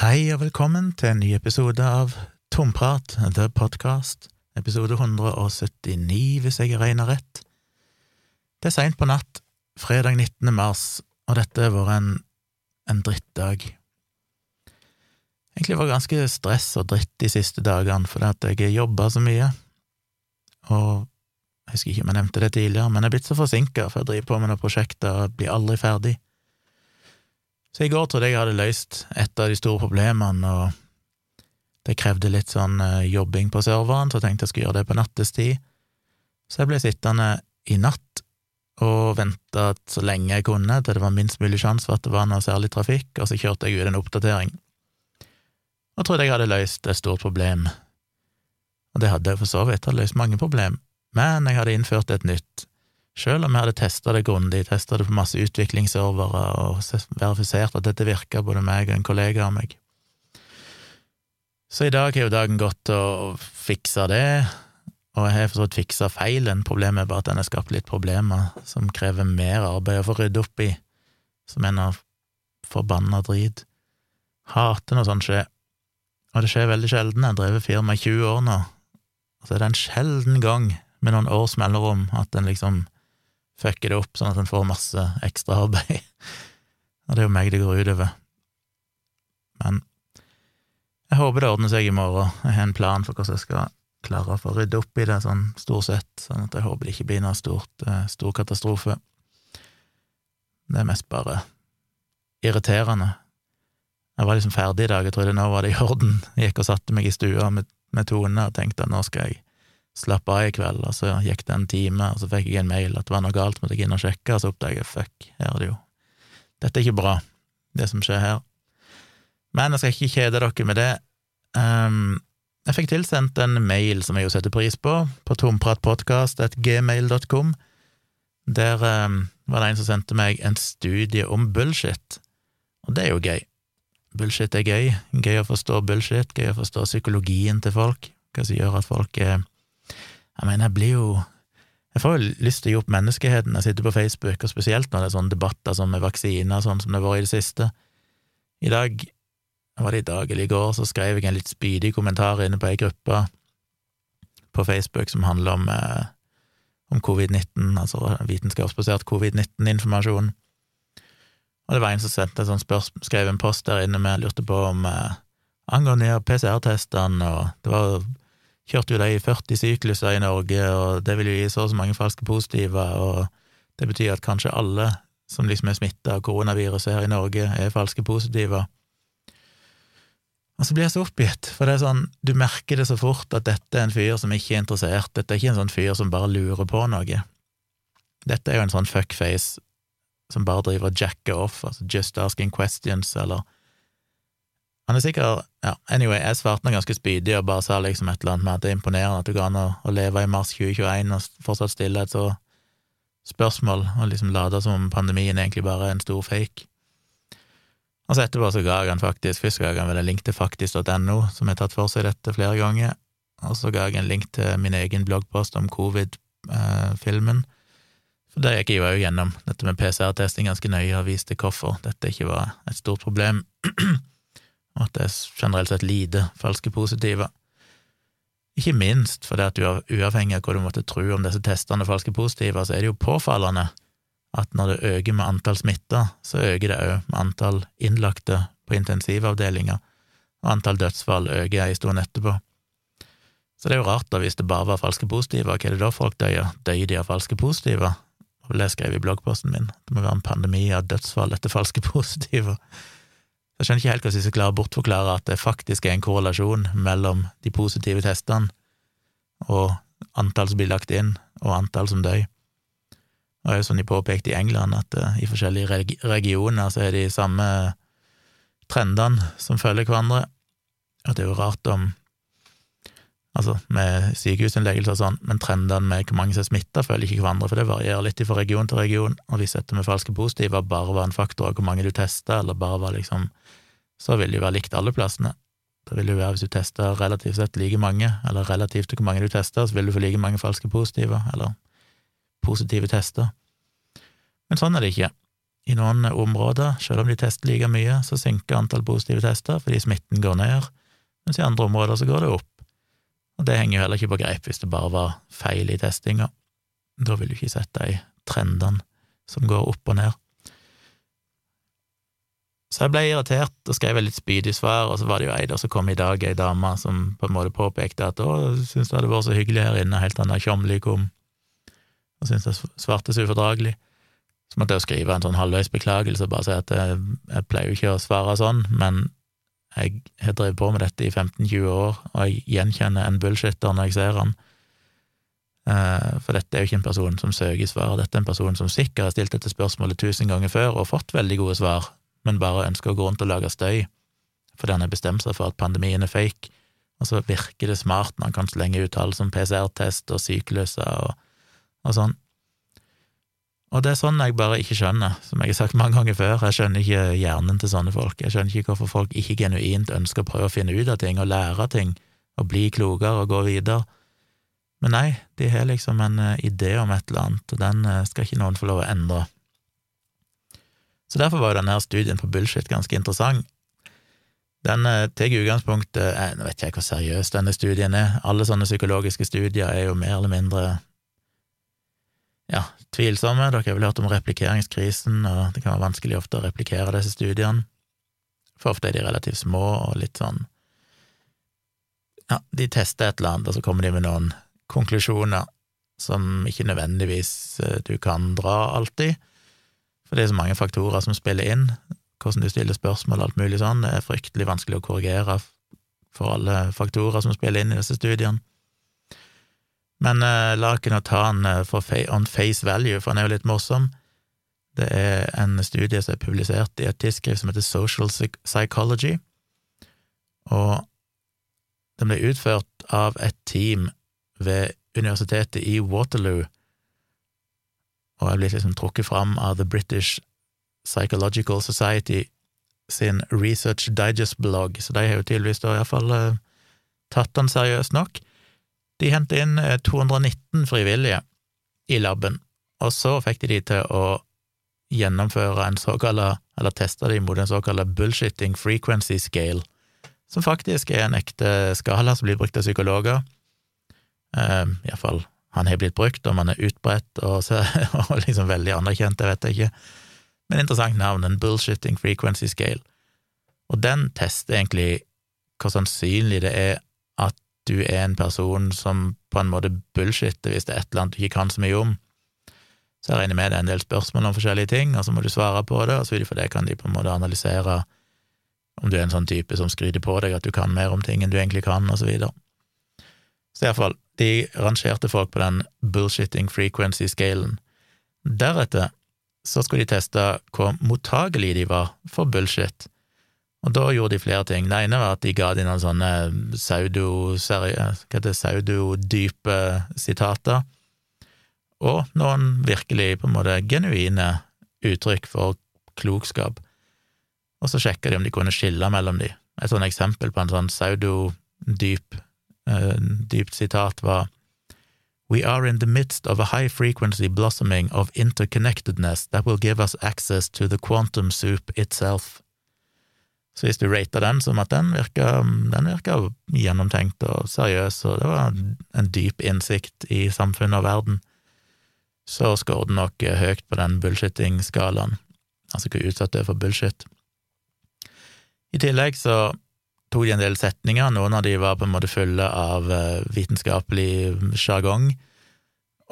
Hei og velkommen til en ny episode av Tomprat, The Podcast, episode 179, hvis jeg regner rett. Det er seint på natt, fredag 19. mars, og dette har vært en, en drittdag. Egentlig var det ganske stress og dritt de siste dagene, fordi at jeg jobba så mye, og jeg husker ikke om jeg nevnte det tidligere, men jeg er blitt så forsinka, for jeg driver på med noen prosjekter og blir aldri ferdig. Så i går trodde jeg jeg hadde løst et av de store problemene, og det krevde litt sånn eh, jobbing på serveren, så jeg tenkte jeg skulle gjøre det på nattestid. Så jeg ble sittende i natt og venta så lenge jeg kunne, til det var minst mulig sjanse for at det var noe særlig trafikk, og så kjørte jeg ut en oppdatering. Og trodde jeg hadde løst et stort problem. Og det hadde jeg for så vidt, hadde løst mange problem, men jeg hadde innført et nytt selv om jeg hadde testa det grundig, testa det på masse utviklingsservere og verifisert at dette virka, både meg og en kollega av meg. Så i dag har jo dagen gått til å fikse det, og jeg har for så vidt fiksa feilen. Problemet er bare at den har skapt litt problemer som krever mer arbeid å få rydde opp i, som en av forbanna drit. Hater når sånt skjer. Og det skjer veldig sjelden. Jeg har drevet firma i 20 år nå, og så er det en sjelden gang med noen års mellomrom at en liksom fucker det opp sånn at en får masse ekstraarbeid. Og det er jo meg det går utover. Men jeg håper det ordner seg i morgen. Jeg har en plan for hvordan jeg skal klare å få rydde opp i det, sånn stort sett, sånn at jeg håper det ikke blir noe stort, eh, stor katastrofe. Det er mest bare irriterende. Jeg var liksom ferdig i dag, jeg trodde nå var det i orden. Jeg gikk og satte meg i stua med, med Tone og tenkte at nå skal jeg slappe av i kveld, og så gikk det en time, og så fikk jeg en mail at det var noe galt, måtte jeg inn og sjekke, og så oppdaget jeg fuck, her er det jo Dette er ikke bra, det som skjer her. Men jeg skal ikke kjede dere med det. Um, jeg fikk tilsendt en mail som jeg jo setter pris på, på tompratpodkast.gmail.com. Der um, var det en som sendte meg en studie om bullshit, og det er jo gøy. Bullshit er gøy, gøy å forstå bullshit, gøy å forstå psykologien til folk, hva som gjør at folk er jeg mener, jeg blir jo Jeg får jo lyst til å gi opp menneskeheten. Jeg sitter på Facebook, og spesielt når det er sånne debatter som med vaksiner, sånn som det var i det siste. I dag, var det i dag eller i går, så skrev jeg en litt spydig kommentar inne på ei gruppe på Facebook som handler om, eh, om covid-19, altså vitenskapsbasert covid-19-informasjon. Og det var en som sendte en sånn spørsmål, skrev en post der inne med lurte på om eh, angående PCR-testene, og det var kjørte jo de i 40 sykluser i Norge, og det vil jo gi så og så mange falske positive, og det betyr at kanskje alle som liksom er smitta av koronaviruset her i Norge, er falske positive. Og så blir jeg så oppgitt, for det er sånn, du merker det så fort at dette er en fyr som ikke er interessert, dette er ikke en sånn fyr som bare lurer på noe. Dette er jo en sånn fuckface som bare driver og jacker off, altså just asking questions, eller han er sikkert Ja, anyway, jeg svarte noe ganske spydig og bare sa liksom et eller annet med at det er imponerende at du går an å, leve i mars 2021 og fortsatt stille et så spørsmål, og liksom late som om pandemien egentlig bare er en stor fake. Og så etterpå så ga jeg han faktisk, først ga jeg han vel en link til faktisk.no, som har tatt for seg dette flere ganger, og så ga jeg en link til min egen bloggpost om covid-filmen. For der gikk jeg jo òg gjennom dette med PCR-testing ganske nøye og viste hvorfor dette ikke var et stort problem. og at det er generelt sett lite falske positive. Ikke minst fordi at du uavhengig av hva du måtte tro om disse testene falske positive, så er det jo påfallende at når det øker med antall smitta, så øker det òg med antall innlagte på intensivavdelinger, og antall dødsfall øker en stund etterpå. Så det er jo rart, da, hvis det bare var falske positive, hva er det da folk dør? Døyer de av falske positive? Det skrev jeg i bloggposten min, det må være en pandemi av dødsfall etter falske positive. Jeg skjønner ikke helt hvordan vi skal klare å bortforklare at det faktisk er en korrelasjon mellom de positive testene og antall som blir lagt inn, og antall som dør. Og det er jo sånn de påpekte i England, at uh, i forskjellige regioner så er de samme trendene som følger hverandre. At det er jo rart om altså med sykehusinnleggelser og sånn, men trendene med hvor mange som er smitta, følger ikke hverandre, for det varierer litt fra region til region. Og hvis dette med falske positive bare var en faktor av hvor mange du testa, eller bare var liksom Så vil det jo være likt alle plassene. Det vil jo være hvis du tester relativt sett like mange, eller relativt til hvor mange du tester, så vil du få like mange falske positive, eller positive tester. Men sånn er det ikke. I noen områder, selv om de tester like mye, så synker antall positive tester fordi smitten går ned, mens i andre områder så går det opp. Og det henger jo heller ikke på greip hvis det bare var feil i testinga. Da vil du ikke sett de trendene som går opp og ned. Så jeg ble irritert og skrev et litt spydig svar, og så var det jo ei der som kom i dag, ei dame som på en måte påpekte at å, syntes det hadde vært så hyggelig her inne helt til den der Tjomli kom, og syntes jeg svarte så ufordragelig. Så måtte jeg skrive en sånn halvveis beklagelse og bare si at jeg, jeg pleier jo ikke å svare sånn, men jeg har drevet på med dette i 15-20 år, og jeg gjenkjenner en bullshitter når jeg ser han. Eh, for dette er jo ikke en person som søker svar, dette er en person som sikkert har stilt dette spørsmålet tusen ganger før og fått veldig gode svar, men bare ønsker å gå rundt og lage støy fordi han har bestemt seg for at pandemien er fake, og så virker det smart når han kan slenge ut tall som PCR-test og sykluser og, og sånn. Og det er sånn jeg bare ikke skjønner, som jeg har sagt mange ganger før, jeg skjønner ikke hjernen til sånne folk, jeg skjønner ikke hvorfor folk ikke genuint ønsker å prøve å finne ut av ting og lære ting og bli klokere og gå videre. Men nei, de har liksom en eh, idé om et eller annet, og den eh, skal ikke noen få lov å endre. Så derfor var jo denne studien på bullshit ganske interessant. Den eh, tar utgangspunkt eh, Nå vet ikke jeg hvor seriøs denne studien er. Alle sånne psykologiske studier er jo mer eller mindre ja, tvilsomme. Dere har vel hørt om replikeringskrisen, og det kan være vanskelig ofte å replikere disse studiene. For ofte er de relativt små og litt sånn Ja, de tester et eller annet, og så kommer de med noen konklusjoner som ikke nødvendigvis eh, du kan dra alltid. For det er så mange faktorer som spiller inn, hvordan du stiller spørsmål og alt mulig sånn, det er fryktelig vanskelig å korrigere for alle faktorer som spiller inn i disse studiene. Men eh, la ikke nå ta han for on face value, for han er jo litt morsom. Det er en studie som er publisert i et tidsskrift som heter Social Psychology, og den ble utført av et team ved universitetet i Waterloo og er blitt liksom trukket fram av The British Psychological Society sin Research Digest-blogg, så de har jo tydeligvis da iallfall uh, tatt den seriøst nok. De hentet inn 219 eh, frivillige i laben, og så fikk de de til å gjennomføre en såkalla, eller teste de mot en såkalla bullshitting frequency scale, som faktisk er en ekte skala som blir brukt av psykologer, uh, iallfall han har blitt brukt, om han er utbredt og, så, og liksom veldig anerkjent, det vet jeg ikke. Men interessant navn, en bullshitting frequency scale. Og den tester egentlig hvor sannsynlig det er at du er en person som på en måte bullshitter hvis det er et eller annet du ikke kan så mye om. Så jeg regner med det er en del spørsmål om forskjellige ting, og så må du svare på det, og så ut ifra det kan de på en måte analysere om du er en sånn type som skryter på deg at du kan mer om ting enn du egentlig kan, og så videre. Så iallfall, de rangerte folk på den bullshitting frequency-scalen. Deretter så skulle de teste hvor mottagelige de var for bullshit, og da gjorde de flere ting. Det ene var at de ga dem noen sånne pseudo-dype sitater, og noen virkelig på en måte genuine uttrykk for klokskap, og så sjekka de om de kunne skille mellom dem. Et sånt eksempel på en sånn pseudo-dyp Eh, dypt sitat var We are in the midst of a high frequency blossoming of interconnectedness that will give us access to the quantum soup itself. Så hvis du rater den som at den virka, den virka gjennomtenkt og seriøs, og det var en dyp innsikt i samfunnet og verden, så scorer den nok høyt på den bullshitting-skalaen, altså hvor utsatt du er for bullshit. I tillegg så tok de en del setninger, noen av de var på en måte fulle av eh, vitenskapelig sjargong,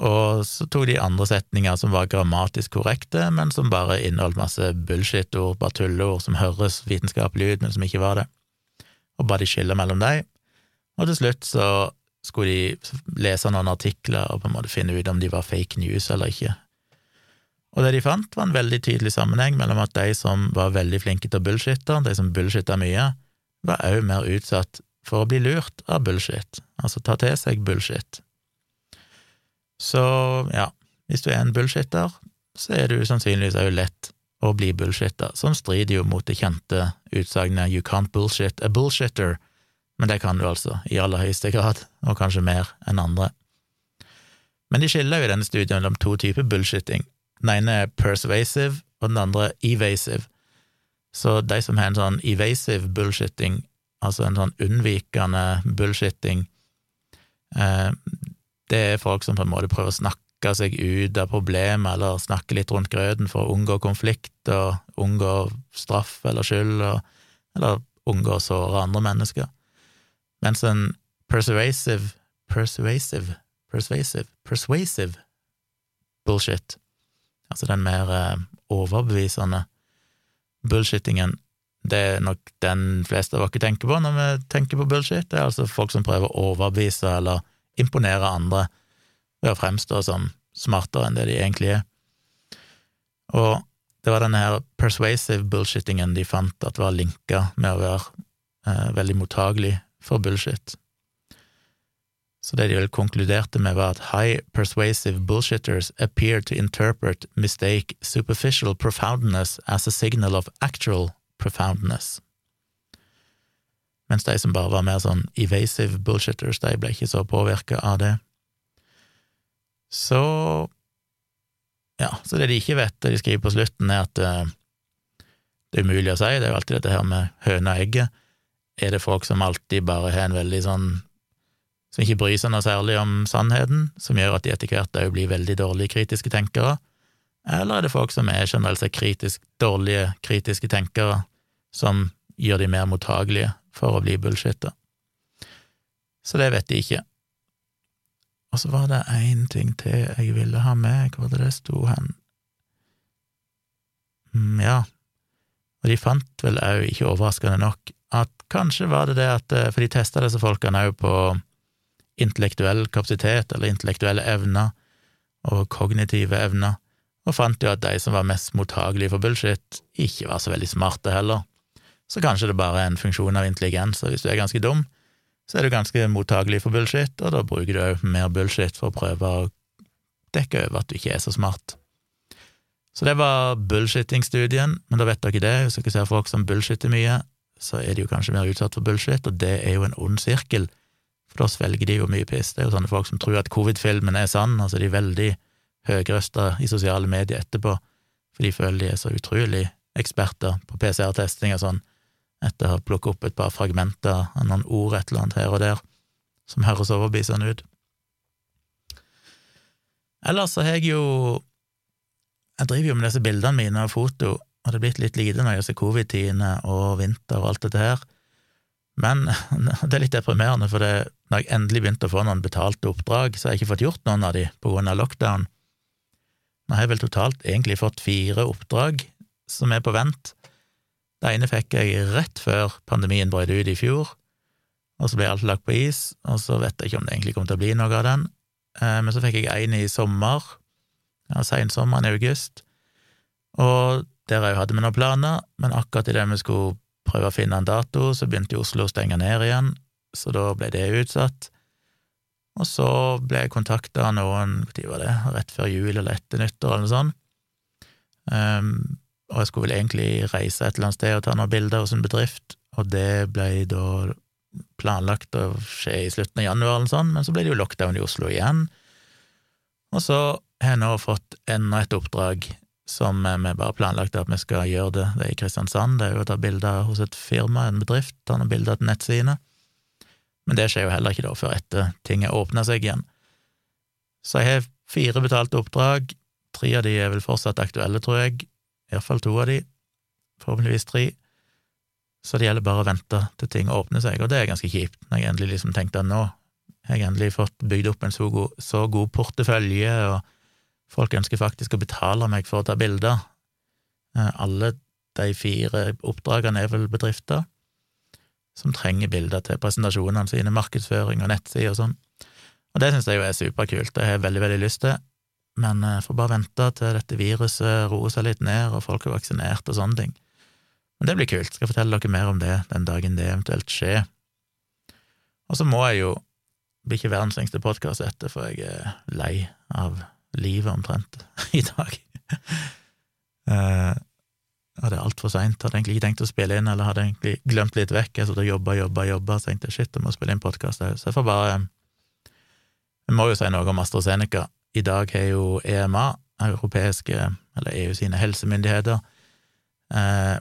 og så tok de andre setninger som var grammatisk korrekte, men som bare inneholdt masse bullshit-ord, bare tulleord som høres vitenskapelig ut, men som ikke var det, og ba de skille mellom dem, og til slutt så skulle de lese noen artikler og på en måte finne ut om de var fake news eller ikke. Og det de fant, var en veldig tydelig sammenheng mellom at de som var veldig flinke til å bullshitte, de som bullshitta mye, var òg mer utsatt for å bli lurt av bullshit, altså ta til seg bullshit. Så ja, hvis du er en bullshitter, så er du sannsynligvis òg lett å bli bullshitter, som strider jo mot det kjente utsagnet you can't bullshit a bullshitter, men det kan du altså, i aller høyeste grad, og kanskje mer enn andre. Men de skiller jo i denne studien mellom to typer bullshitting. Den ene er persuasive og den andre evasive. Så de som har en sånn evasive bullshitting, altså en sånn unnvikende bullshitting, eh, det er folk som på en måte prøver å snakke seg ut av problemet, eller snakke litt rundt grøten for å unngå konflikt og unngå straff eller skyld, og, eller unngå å såre andre mennesker. Mens en persuasive persuasive persuasive persuasive bullshit, altså den mer eh, overbevisende bullshittingen, det er nok den fleste av oss tenker på når vi tenker på bullshit. Det er altså folk som prøver å overbevise eller imponere andre ved å fremstå som smartere enn det de egentlig er. Og det var denne her persuasive bullshittingen de fant at var linka med å være eh, veldig mottagelig for bullshit. Så det de vel konkluderte med, var at high persuasive bullshitters appear to interpret mistake superficial profoundness as a signal of actual profoundness. Mens de som bare var mer sånn evasive bullshitters, de ble ikke så påvirka av det. Så ja, så det de ikke vet, det de skriver på slutten, er at uh, det er umulig å si, det er jo alltid dette her med høna og egget. Er det folk som alltid bare har en veldig sånn som ikke bryr seg noe særlig om sannheten, som gjør at de etter hvert òg blir veldig dårlige kritiske tenkere, eller er det folk som er generelt sett kritisk, dårlige kritiske tenkere, som gjør de mer mottagelige for å bli bullshitta? Så det vet de ikke. Og så var det én ting til jeg ville ha med, hvor det det sto hen? Mm, ja, og de fant vel òg, ikke overraskende nok, at kanskje var det det at eh, For de testa disse folkene òg på intellektuell kapasitet eller intellektuelle evner og kognitive evner, og fant jo at de som var mest mottagelige for bullshit, ikke var så veldig smarte heller. Så kanskje det bare er en funksjon av intelligens, og hvis du er ganske dum, så er du ganske mottagelig for bullshit, og da bruker du òg mer bullshit for å prøve å dekke over at du ikke er så smart. Så det var bullshitting-studien, men da vet dere det, hvis dere ser folk som bullshitter mye, så er de jo kanskje mer utsatt for bullshit, og det er jo en ond sirkel for da svelger de jo mye piss. Det er jo sånne folk som tror at covid-filmen er sann, altså de er veldig høyrøsta i sosiale medier etterpå, for de føler de er så utrolig eksperter på PCR-testing og sånn, etter å ha plukket opp et par fragmenter av noen ord et eller annet her og der, som høres overbevisende ut. Ellers så har jeg jo Jeg driver jo med disse bildene mine og foto, og det er blitt litt lite når jeg ser covid-tidene og vinter og alt dette her. Men det er litt deprimerende, for det, når jeg endelig begynte å få noen betalte oppdrag, så har jeg ikke fått gjort noen av de på grunn av lockdown. Nå har jeg vel totalt egentlig fått fire oppdrag som er på vent. Det ene fikk jeg rett før pandemien brøt ut i fjor, og så ble alt lagt på is, og så vet jeg ikke om det egentlig kommer til å bli noe av den. Eh, men så fikk jeg en i sommer, ja, sensommeren i august, og der hadde vi noen planer, men akkurat idet vi skulle prøve å finne en dato, så begynte Oslo å stenge ned igjen, så da ble det utsatt. Og så ble jeg kontakta av noen, når var det, rett før jul eller etter nyttår eller noe sånt, um, og jeg skulle vel egentlig reise et eller annet sted og ta noen bilder hos en bedrift, og det ble da planlagt å skje i slutten av januar eller sånn, men så ble det jo lockdown i Oslo igjen. Og så har jeg nå fått enda et oppdrag som vi bare planlagt at vi skal gjøre det. Det er i Kristiansand, det er jo å ta bilder hos et firma, en bedrift, ta noen bilder til nettsidene. Men det skjer jo heller ikke da før etter ting har åpna seg igjen. Så jeg har fire betalte oppdrag, tre av de er vel fortsatt aktuelle, tror jeg, iallfall to av de, forhåpentligvis tre. Så det gjelder bare å vente til ting åpner seg, og det er ganske kjipt, når jeg endelig liksom tenkte at nå har jeg endelig fått bygd opp en så god, så god portefølje og Folk ønsker faktisk å betale meg for å ta bilder. Eh, alle de fire oppdragene er vel bedrifter som trenger bilder til presentasjonene sine, markedsføring og nettsider og sånn. Og det syns jeg jo er superkult, det har jeg veldig, veldig lyst til, men jeg får bare vente til dette viruset roer seg litt ned og folk er vaksinert og sånne ting. Men det blir kult, skal fortelle dere mer om det den dagen det eventuelt skjer. Og så må jeg jo bli ikke verdens lengste podkast etter, for jeg er lei av livet omtrent i dag. uh, og det er altfor seint. Hadde egentlig ikke tenkt å spille inn, eller hadde egentlig glemt litt vekk. Jeg satt og jobba, jobba, jobba, tenkte shit, jeg må spille inn podkast òg. Så jeg får bare Jeg må jo si noe om AstraZeneca. I dag har jo EMA, europeiske, eller EU sine helsemyndigheter, eh,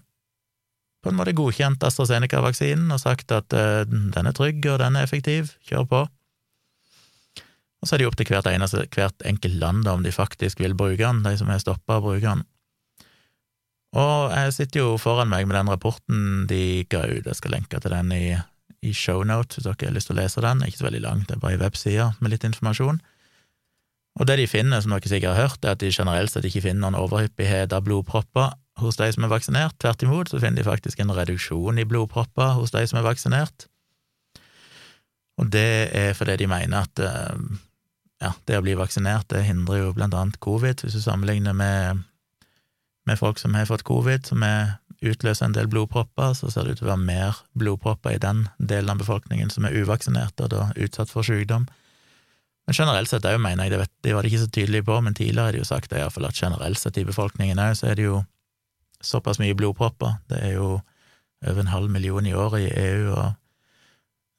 på en måte godkjent AstraZeneca-vaksinen og sagt at eh, den er trygg og den er effektiv, kjør på. Og så er det jo opp til hvert, eneste, hvert enkelt land om de faktisk vil bruke den, de som er stoppa å bruke den. Og jeg sitter jo foran meg med den rapporten de ga ut, jeg skal lenke til den i, i shownote hvis dere har lyst til å lese den, ikke så veldig lang, det er bare ei webside med litt informasjon. Og det de finner, som dere sikkert har hørt, er at de generelt sett ikke finner noen overhyppighet av blodpropper hos de som er vaksinert. Tvert imot så finner de faktisk en reduksjon i blodpropper hos de som er vaksinert. Og det er fordi de mener at eh, ja, det å bli vaksinert det hindrer jo blant annet covid, hvis du sammenligner med, med folk som har fått covid, som er utløser en del blodpropper, så ser det ut til å være mer blodpropper i den delen av befolkningen som er uvaksinert og da utsatt for sykdom. Men generelt sett òg mener jeg, det, vet, det var de ikke så tydelige på, men tidligere har de jo sagt det, iallfall at generelt sett i befolkningen òg, så er det jo såpass mye blodpropper. Det er jo over en halv million i året i EU, og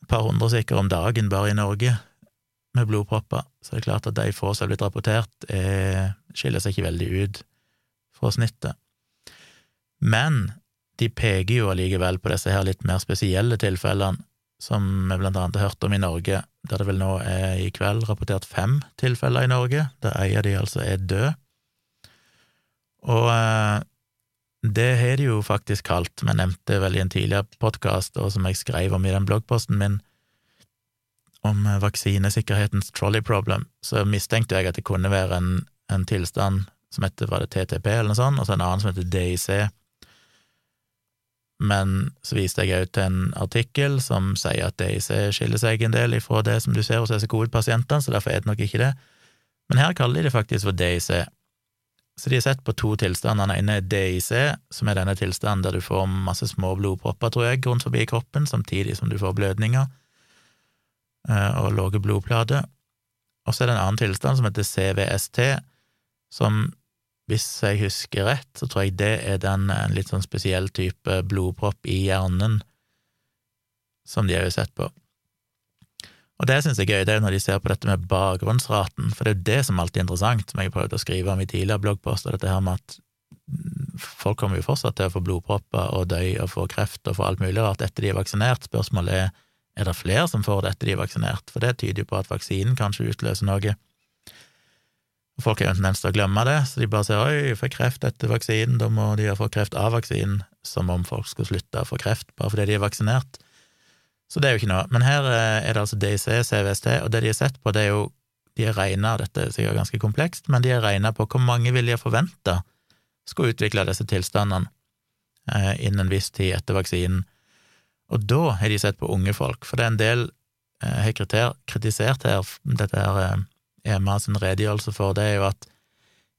et par hundre sikkert om dagen bare i Norge med blodpropper. Så det er klart at de få som er blitt rapportert, er, skiller seg ikke veldig ut fra snittet. Men de peker jo allikevel på disse her litt mer spesielle tilfellene, som vi blant annet har hørt om i Norge, der det vel nå er i kveld rapportert fem tilfeller i Norge, der en av de altså er død. Og eh, det har de jo faktisk kalt, vi nevnte vel i en tidligere podkast, og som jeg skrev om i den bloggposten min, om eh, vaksinesikkerhetens trolley problem, så mistenkte jeg at det kunne være en, en tilstand som heter var det TTP eller noe sånt, og så en annen som heter DIC. Men så viste jeg ut til en artikkel som sier at DIC skiller seg en del ifra det som du ser hos disse covid-pasientene, så derfor er det nok ikke det. Men her kaller de det faktisk for DIC. Så de har sett på to tilstander. Den ene er DIC, som er denne tilstanden der du får masse små blodpropper, tror jeg, rundt forbi kroppen, samtidig som du får blødninger og lave blodplater. Og så er det en annen tilstand som heter CVST, som, hvis jeg husker rett, så tror jeg det er den en litt sånn spesiell type blodpropp i hjernen som de har jo sett på. Og det syns jeg er gøy, det er når de ser på dette med bakgrunnsraten, for det er jo det som alltid er interessant, som jeg har prøvd å skrive om i tidligere bloggposter, dette her med at folk kommer jo fortsatt til å få blodpropper og dø og få kreft og få alt mulig rart etter de er vaksinert. Spørsmålet er er det flere som får det etter de er vaksinert, for det tyder jo på at vaksinen kanskje utløser noe. Folk har jo en tendens til å glemme det, så de bare sier oi, får kreft etter vaksinen, da må de ha få kreft av vaksinen, som om folk skulle slutte å få kreft bare fordi de er vaksinert. Så det er jo ikke noe. Men her eh, er det altså DIC, CVST, og det de har sett på, det er jo De har regna, dette er sikkert ganske komplekst, men de har regna på hvor mange vil de ha forventa skulle utvikle disse tilstandene eh, innen en viss tid etter vaksinen. Og da har de sett på unge folk, for det er en del jeg har kritisert her, dette her eh, EMA sin redegjørelse for, det er jo at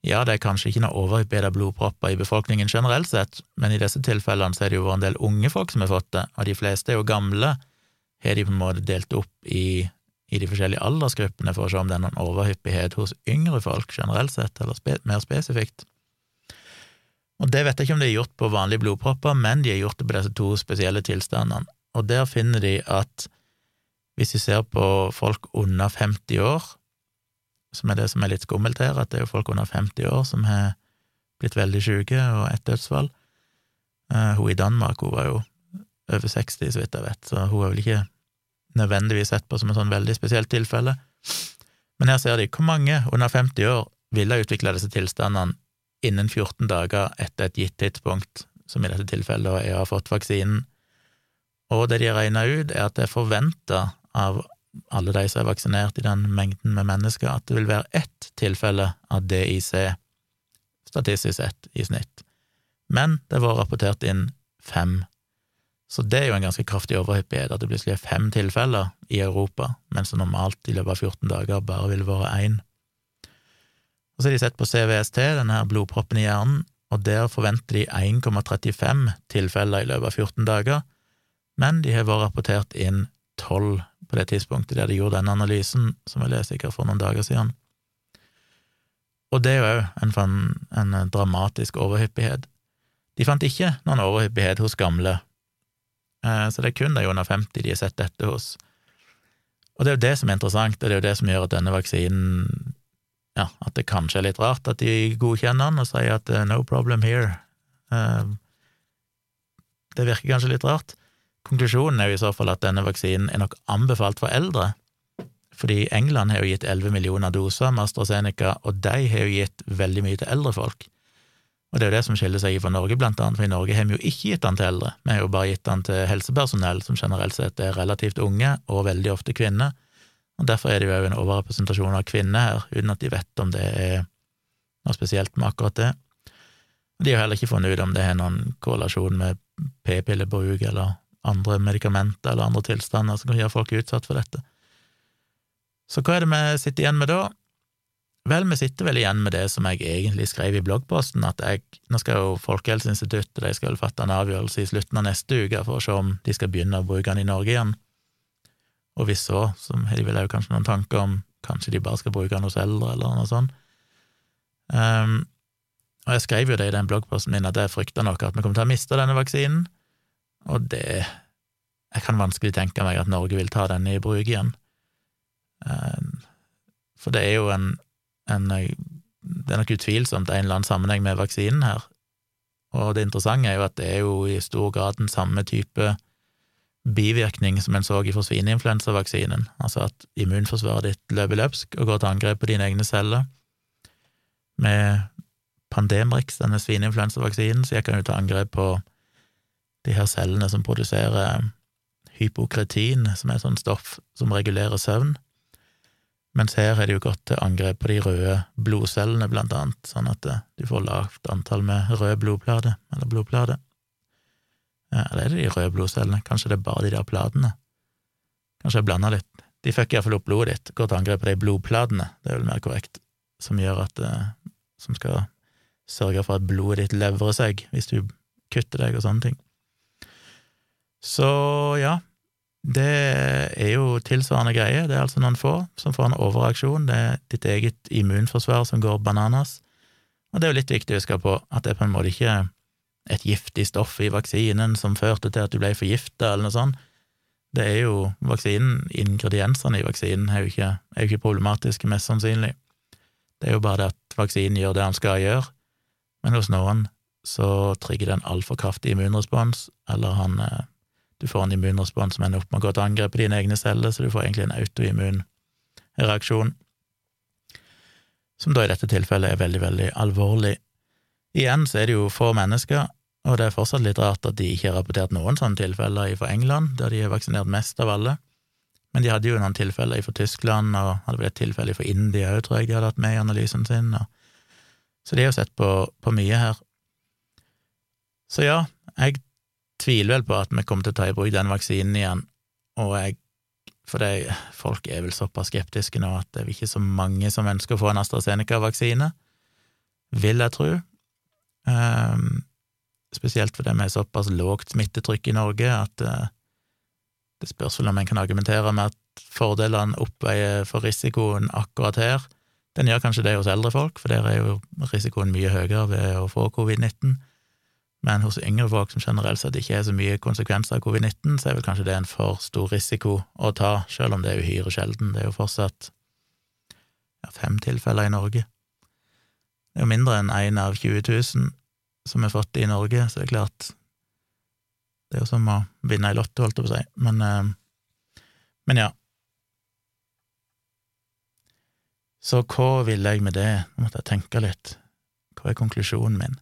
ja, det er kanskje ikke noe av blodpropper i befolkningen generelt sett, men i disse tilfellene så er det jo en del unge folk som har fått det, og de fleste er jo gamle har de på en måte delt opp i, i de forskjellige aldersgruppene for å se om det er noen overhyppighet hos yngre folk generelt sett, eller spe, mer spesifikt. Og det vet jeg ikke om de har gjort på vanlige blodpropper, men de har gjort det på disse to spesielle tilstandene, og der finner de at hvis vi ser på folk under 50 år, som er det som er litt skummelt her, at det er jo folk under 50 år som har blitt veldig syke, og ett dødsfall. Uh, hun i Danmark hun var jo over 60, så vidt jeg vet, så hun er vel ikke nødvendigvis sett på som et sånn veldig spesielt tilfelle. Men her ser de hvor mange under 50 år ville ha utvikla disse tilstandene innen 14 dager etter et gitt tidspunkt, som i dette tilfellet er å ha fått vaksinen. Og det de har regna ut, er at det er forventa av alle de som er vaksinert i den mengden med mennesker, at det vil være ett tilfelle av DIC, statistisk sett, i snitt. Men det var rapportert inn fem så det er jo en ganske kraftig overhyppighet, at det plutselig er fem tilfeller i Europa, mens det normalt i løpet av 14 dager bare ville vært én. Og så har de sett på CVST, denne her blodproppen i hjernen, og der forventer de 1,35 tilfeller i løpet av 14 dager, men de har vært rapportert inn 12 på det tidspunktet der de gjorde denne analysen, som jeg leste sikkert for noen dager siden. Og det er jo òg en, en dramatisk overhyppighet. De fant ikke noen overhyppighet hos gamle Eh, så det er kun de under 50 de har sett dette hos. Og det er jo det som er interessant, og det er jo det som gjør at denne vaksinen ja, at det kanskje er litt rart at de godkjenner den og sier at no problem here. Det virker kanskje litt rart. Konklusjonen er jo i så fall at denne vaksinen er nok anbefalt for eldre, fordi England har jo gitt 11 millioner doser med AstraZeneca, og de har jo gitt veldig mye til eldre folk. Og det er jo det som skiller seg fra Norge, blant annet, for i Norge har vi jo ikke gitt den til eldre, vi har jo bare gitt den til helsepersonell, som generelt sett er relativt unge, og veldig ofte kvinner, og derfor er det jo òg en overrepresentasjon av kvinner her, uten at de vet om det er noe spesielt med akkurat det. De har heller ikke funnet ut om det har noen korrelasjon med p-pillebruk eller andre medikamenter eller andre tilstander som kan gjøre folk utsatt for dette. Så hva er det vi sitter igjen med da? Vel, vi sitter vel igjen med det som jeg egentlig skrev i bloggposten, at jeg, nå skal jo Folkehelseinstituttet de skal fatte en avgjørelse i slutten av neste uke for å se om de skal begynne å bruke den i Norge igjen. Og hvis så, så har de vel òg kanskje noen tanker om kanskje de bare skal bruke den hos eldre, eller noe sånt. Um, og jeg skrev jo det i den bloggposten min at jeg frykta nok at vi kommer til å miste denne vaksinen, og det Jeg kan vanskelig tenke meg at Norge vil ta denne i bruk igjen. Um, for det er jo en, en Det er nok utvilsomt en eller annen sammenheng med vaksinen her, og det interessante er jo at det er jo i stor grad den samme type bivirkning som en så for svineinfluensavaksinen, altså at immunforsvaret ditt løper løpsk og går til angrep på dine egne celler. Med Pandemrix, denne svineinfluensavaksinen, så gikk han jo til angrep på de her cellene som produserer hypokretin, som er et sånt stoff som regulerer søvn. Mens her har de jo gått til angrep på de røde blodcellene, blant annet, sånn at eh, du får lavt antall med røde blodplate, eller blodplate. Eller er det de røde blodcellene? Kanskje det er bare de der platene? Kanskje jeg blander litt. De fucker iallfall opp blodet ditt, går til angrep på de blodplatene, det er vel mer korrekt, som gjør at eh, Som skal sørge for at blodet ditt levrer seg hvis du kutter deg og sånne ting. Så ja, det er jo tilsvarende greie. Det er altså noen få som får en overreaksjon. Det er ditt eget immunforsvar som går bananas. Og det er jo litt viktig å huske på at det er på en måte ikke et giftig stoff i vaksinen som førte til at du ble forgifta, eller noe sånt. Det er jo vaksinen, ingrediensene i vaksinen er jo ikke, er jo ikke problematiske, mest sannsynlig. Det er jo bare det at vaksinen gjør det han skal gjøre, men hos noen så trigger det en altfor kraftig immunrespons, eller han eh, Du får en immunrespons som ender opp med å gå til angrep på dine egne celler, så du får egentlig en autoimmun reaksjon, som da i dette tilfellet er veldig, veldig alvorlig. Igjen så er det jo få mennesker, og det er fortsatt litt rart at de ikke har rapportert noen sånne tilfeller fra England, der de har vaksinert mest av alle. Men de hadde jo noen tilfeller fra Tyskland, og hadde vel et tilfelle fra India òg, tror jeg de hadde hatt med i analysen sin. og så de har jo sett på, på mye her. Så ja, jeg tviler vel på at vi kommer til å ta i bruk den vaksinen igjen, og jeg for det, folk er vel såpass skeptiske nå at det er ikke så mange som ønsker å få en AstraZeneca-vaksine, vil jeg tro. Um, spesielt fordi vi har såpass lågt smittetrykk i Norge at uh, det spørs vel om en kan argumentere med at fordelene oppveier for risikoen akkurat her. Den gjør kanskje det hos eldre folk, for der er jo risikoen mye høyere ved å få covid-19. Men hos yngre folk som generelt sett ikke er så mye konsekvenser av covid-19, så er vel kanskje det en for stor risiko å ta, selv om det er uhyre sjelden. Det er jo fortsatt fem tilfeller i Norge. Det er jo mindre enn én av 20 000 som er fått i Norge, så det er klart Det er jo som å vinne i Lotto, holdt jeg på å si. Men, eh, men ja, Så hva ville jeg med det? Nå måtte jeg tenke litt. Hva er konklusjonen min?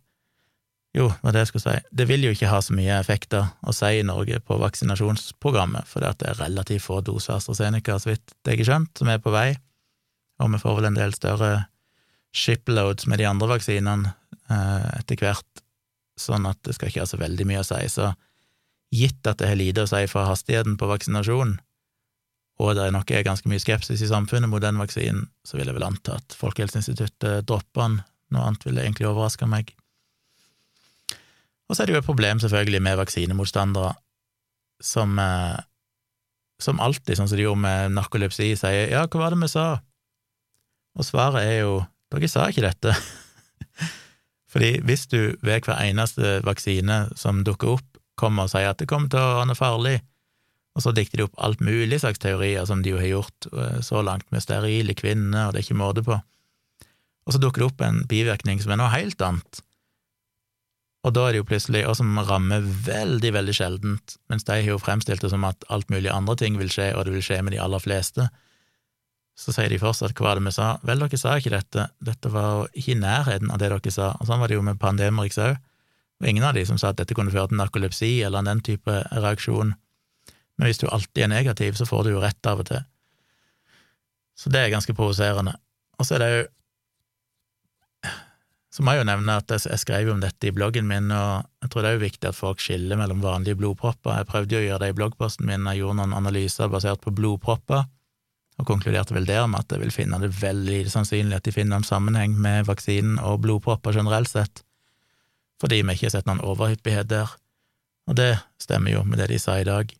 Jo, hva det jeg skulle si, det vil jo ikke ha så mye effekter å si i Norge på vaksinasjonsprogrammet, for det er relativt få doser AstraZeneca, så vidt jeg har skjønt, som er på vei, og vi får vel en del større shiploads med de andre vaksinene eh, etter hvert, sånn at det skal ikke ha så veldig mye å si. Så gitt at det har lite å si for hastigheten på vaksinasjon, og det nok er ganske mye skepsis i samfunnet mot den vaksinen, så vil jeg vel anta at Folkehelseinstituttet dropper den. Noe annet ville egentlig overraske meg. Og så er det jo et problem, selvfølgelig, med vaksinemotstandere som, eh, som alltid, sånn som de gjorde med narkolepsi, sier ja, hva var det vi sa? Og svaret er jo dere sa ikke dette. Fordi hvis du ved hver eneste vaksine som dukker opp, kommer og sier at det kommer til å være farlig, og så dikter de opp alt mulig slags teorier som de jo har gjort eh, så langt, med sterile kvinner, og det er ikke måte på. og så dukker det opp en bivirkning som er noe helt annet. Og da er det jo plutselig, og som rammer veldig, veldig sjeldent, mens de har jo fremstilt det som at alt mulig andre ting vil skje, og det vil skje med de aller fleste, så sier de fortsatt hva var det vi sa? Vel, dere sa ikke dette, dette var ikke i nærheten av det dere sa, og sånn var det jo med Pandemrix òg, og ingen av de som sa at dette kunne føre til narkolepsi eller den type reaksjon, men hvis du alltid er negativ, så får du jo rett av og til. Så det er ganske provoserende. Og så er det jo så må jeg jo nevne at jeg skrev om dette i bloggen min, og jeg tror det er jo viktig at folk skiller mellom vanlige blodpropper. Jeg prøvde jo å gjøre det i bloggposten min, jeg gjorde noen analyser basert på blodpropper, og konkluderte vel der med at jeg vil finne det veldig sannsynlig at de finner en sammenheng med vaksinen og blodpropper generelt sett, fordi vi ikke har sett noen overhyppighet der, og det stemmer jo med det de sa i dag.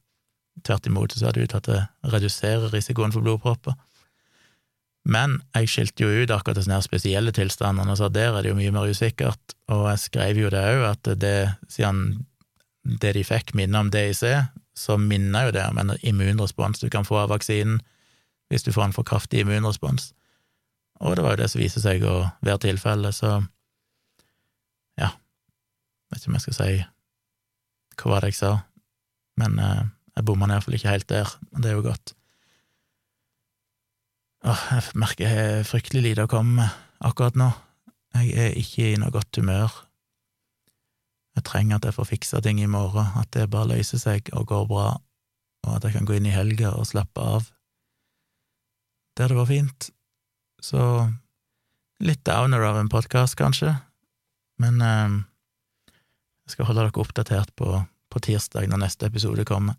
Tvert imot så ser det ut til at det reduserer risikoen for blodpropper. Men jeg skilte jo ut akkurat disse spesielle tilstandene og sa der er det jo mye mer usikkert, og jeg skrev jo det òg, at det, siden det de fikk, minner om DIC, så minner jo det om en immunrespons du kan få av vaksinen hvis du får en for kraftig immunrespons. Og det var jo det som viser seg å være tilfellet, så ja, vet ikke om jeg skal si hva var det jeg sa, men eh, jeg bomma iallfall ikke helt der, men det er jo godt. Åh, jeg merker jeg har fryktelig lite å komme med akkurat nå. Jeg er ikke i noe godt humør. Jeg trenger at jeg får fiksa ting i morgen, at det bare løser seg og går bra, og at jeg kan gå inn i helga og slappe av. Det var fint. Så litt downer av en podkast, kanskje, men eh, jeg skal holde dere oppdatert på, på tirsdag når neste episode kommer.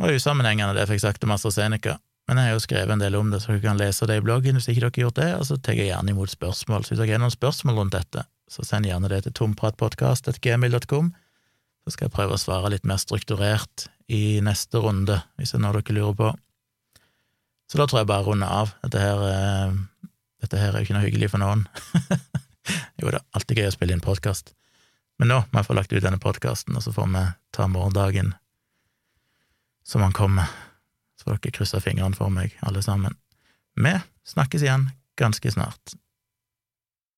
Og usammenhengende det fikk sagt om AstraZeneca. Men jeg har jo skrevet en del om det, så dere kan lese det i bloggen hvis ikke dere har gjort det, og så tar jeg gjerne imot spørsmål. Så hvis dere har noen spørsmål rundt dette, så send gjerne det til tompratpodkast.gmil.com, så skal jeg prøve å svare litt mer strukturert i neste runde, hvis det er noe dere lurer på. Så da tror jeg bare å runde av. Dette her, eh, dette her er jo ikke noe hyggelig for noen. jo det er alltid gøy å spille inn podkast. Men nå må jeg få lagt ut denne podkasten, og så får vi ta morgendagen som han kommer. Så får dere krysse fingrene for meg, alle sammen. Vi snakkes igjen ganske snart.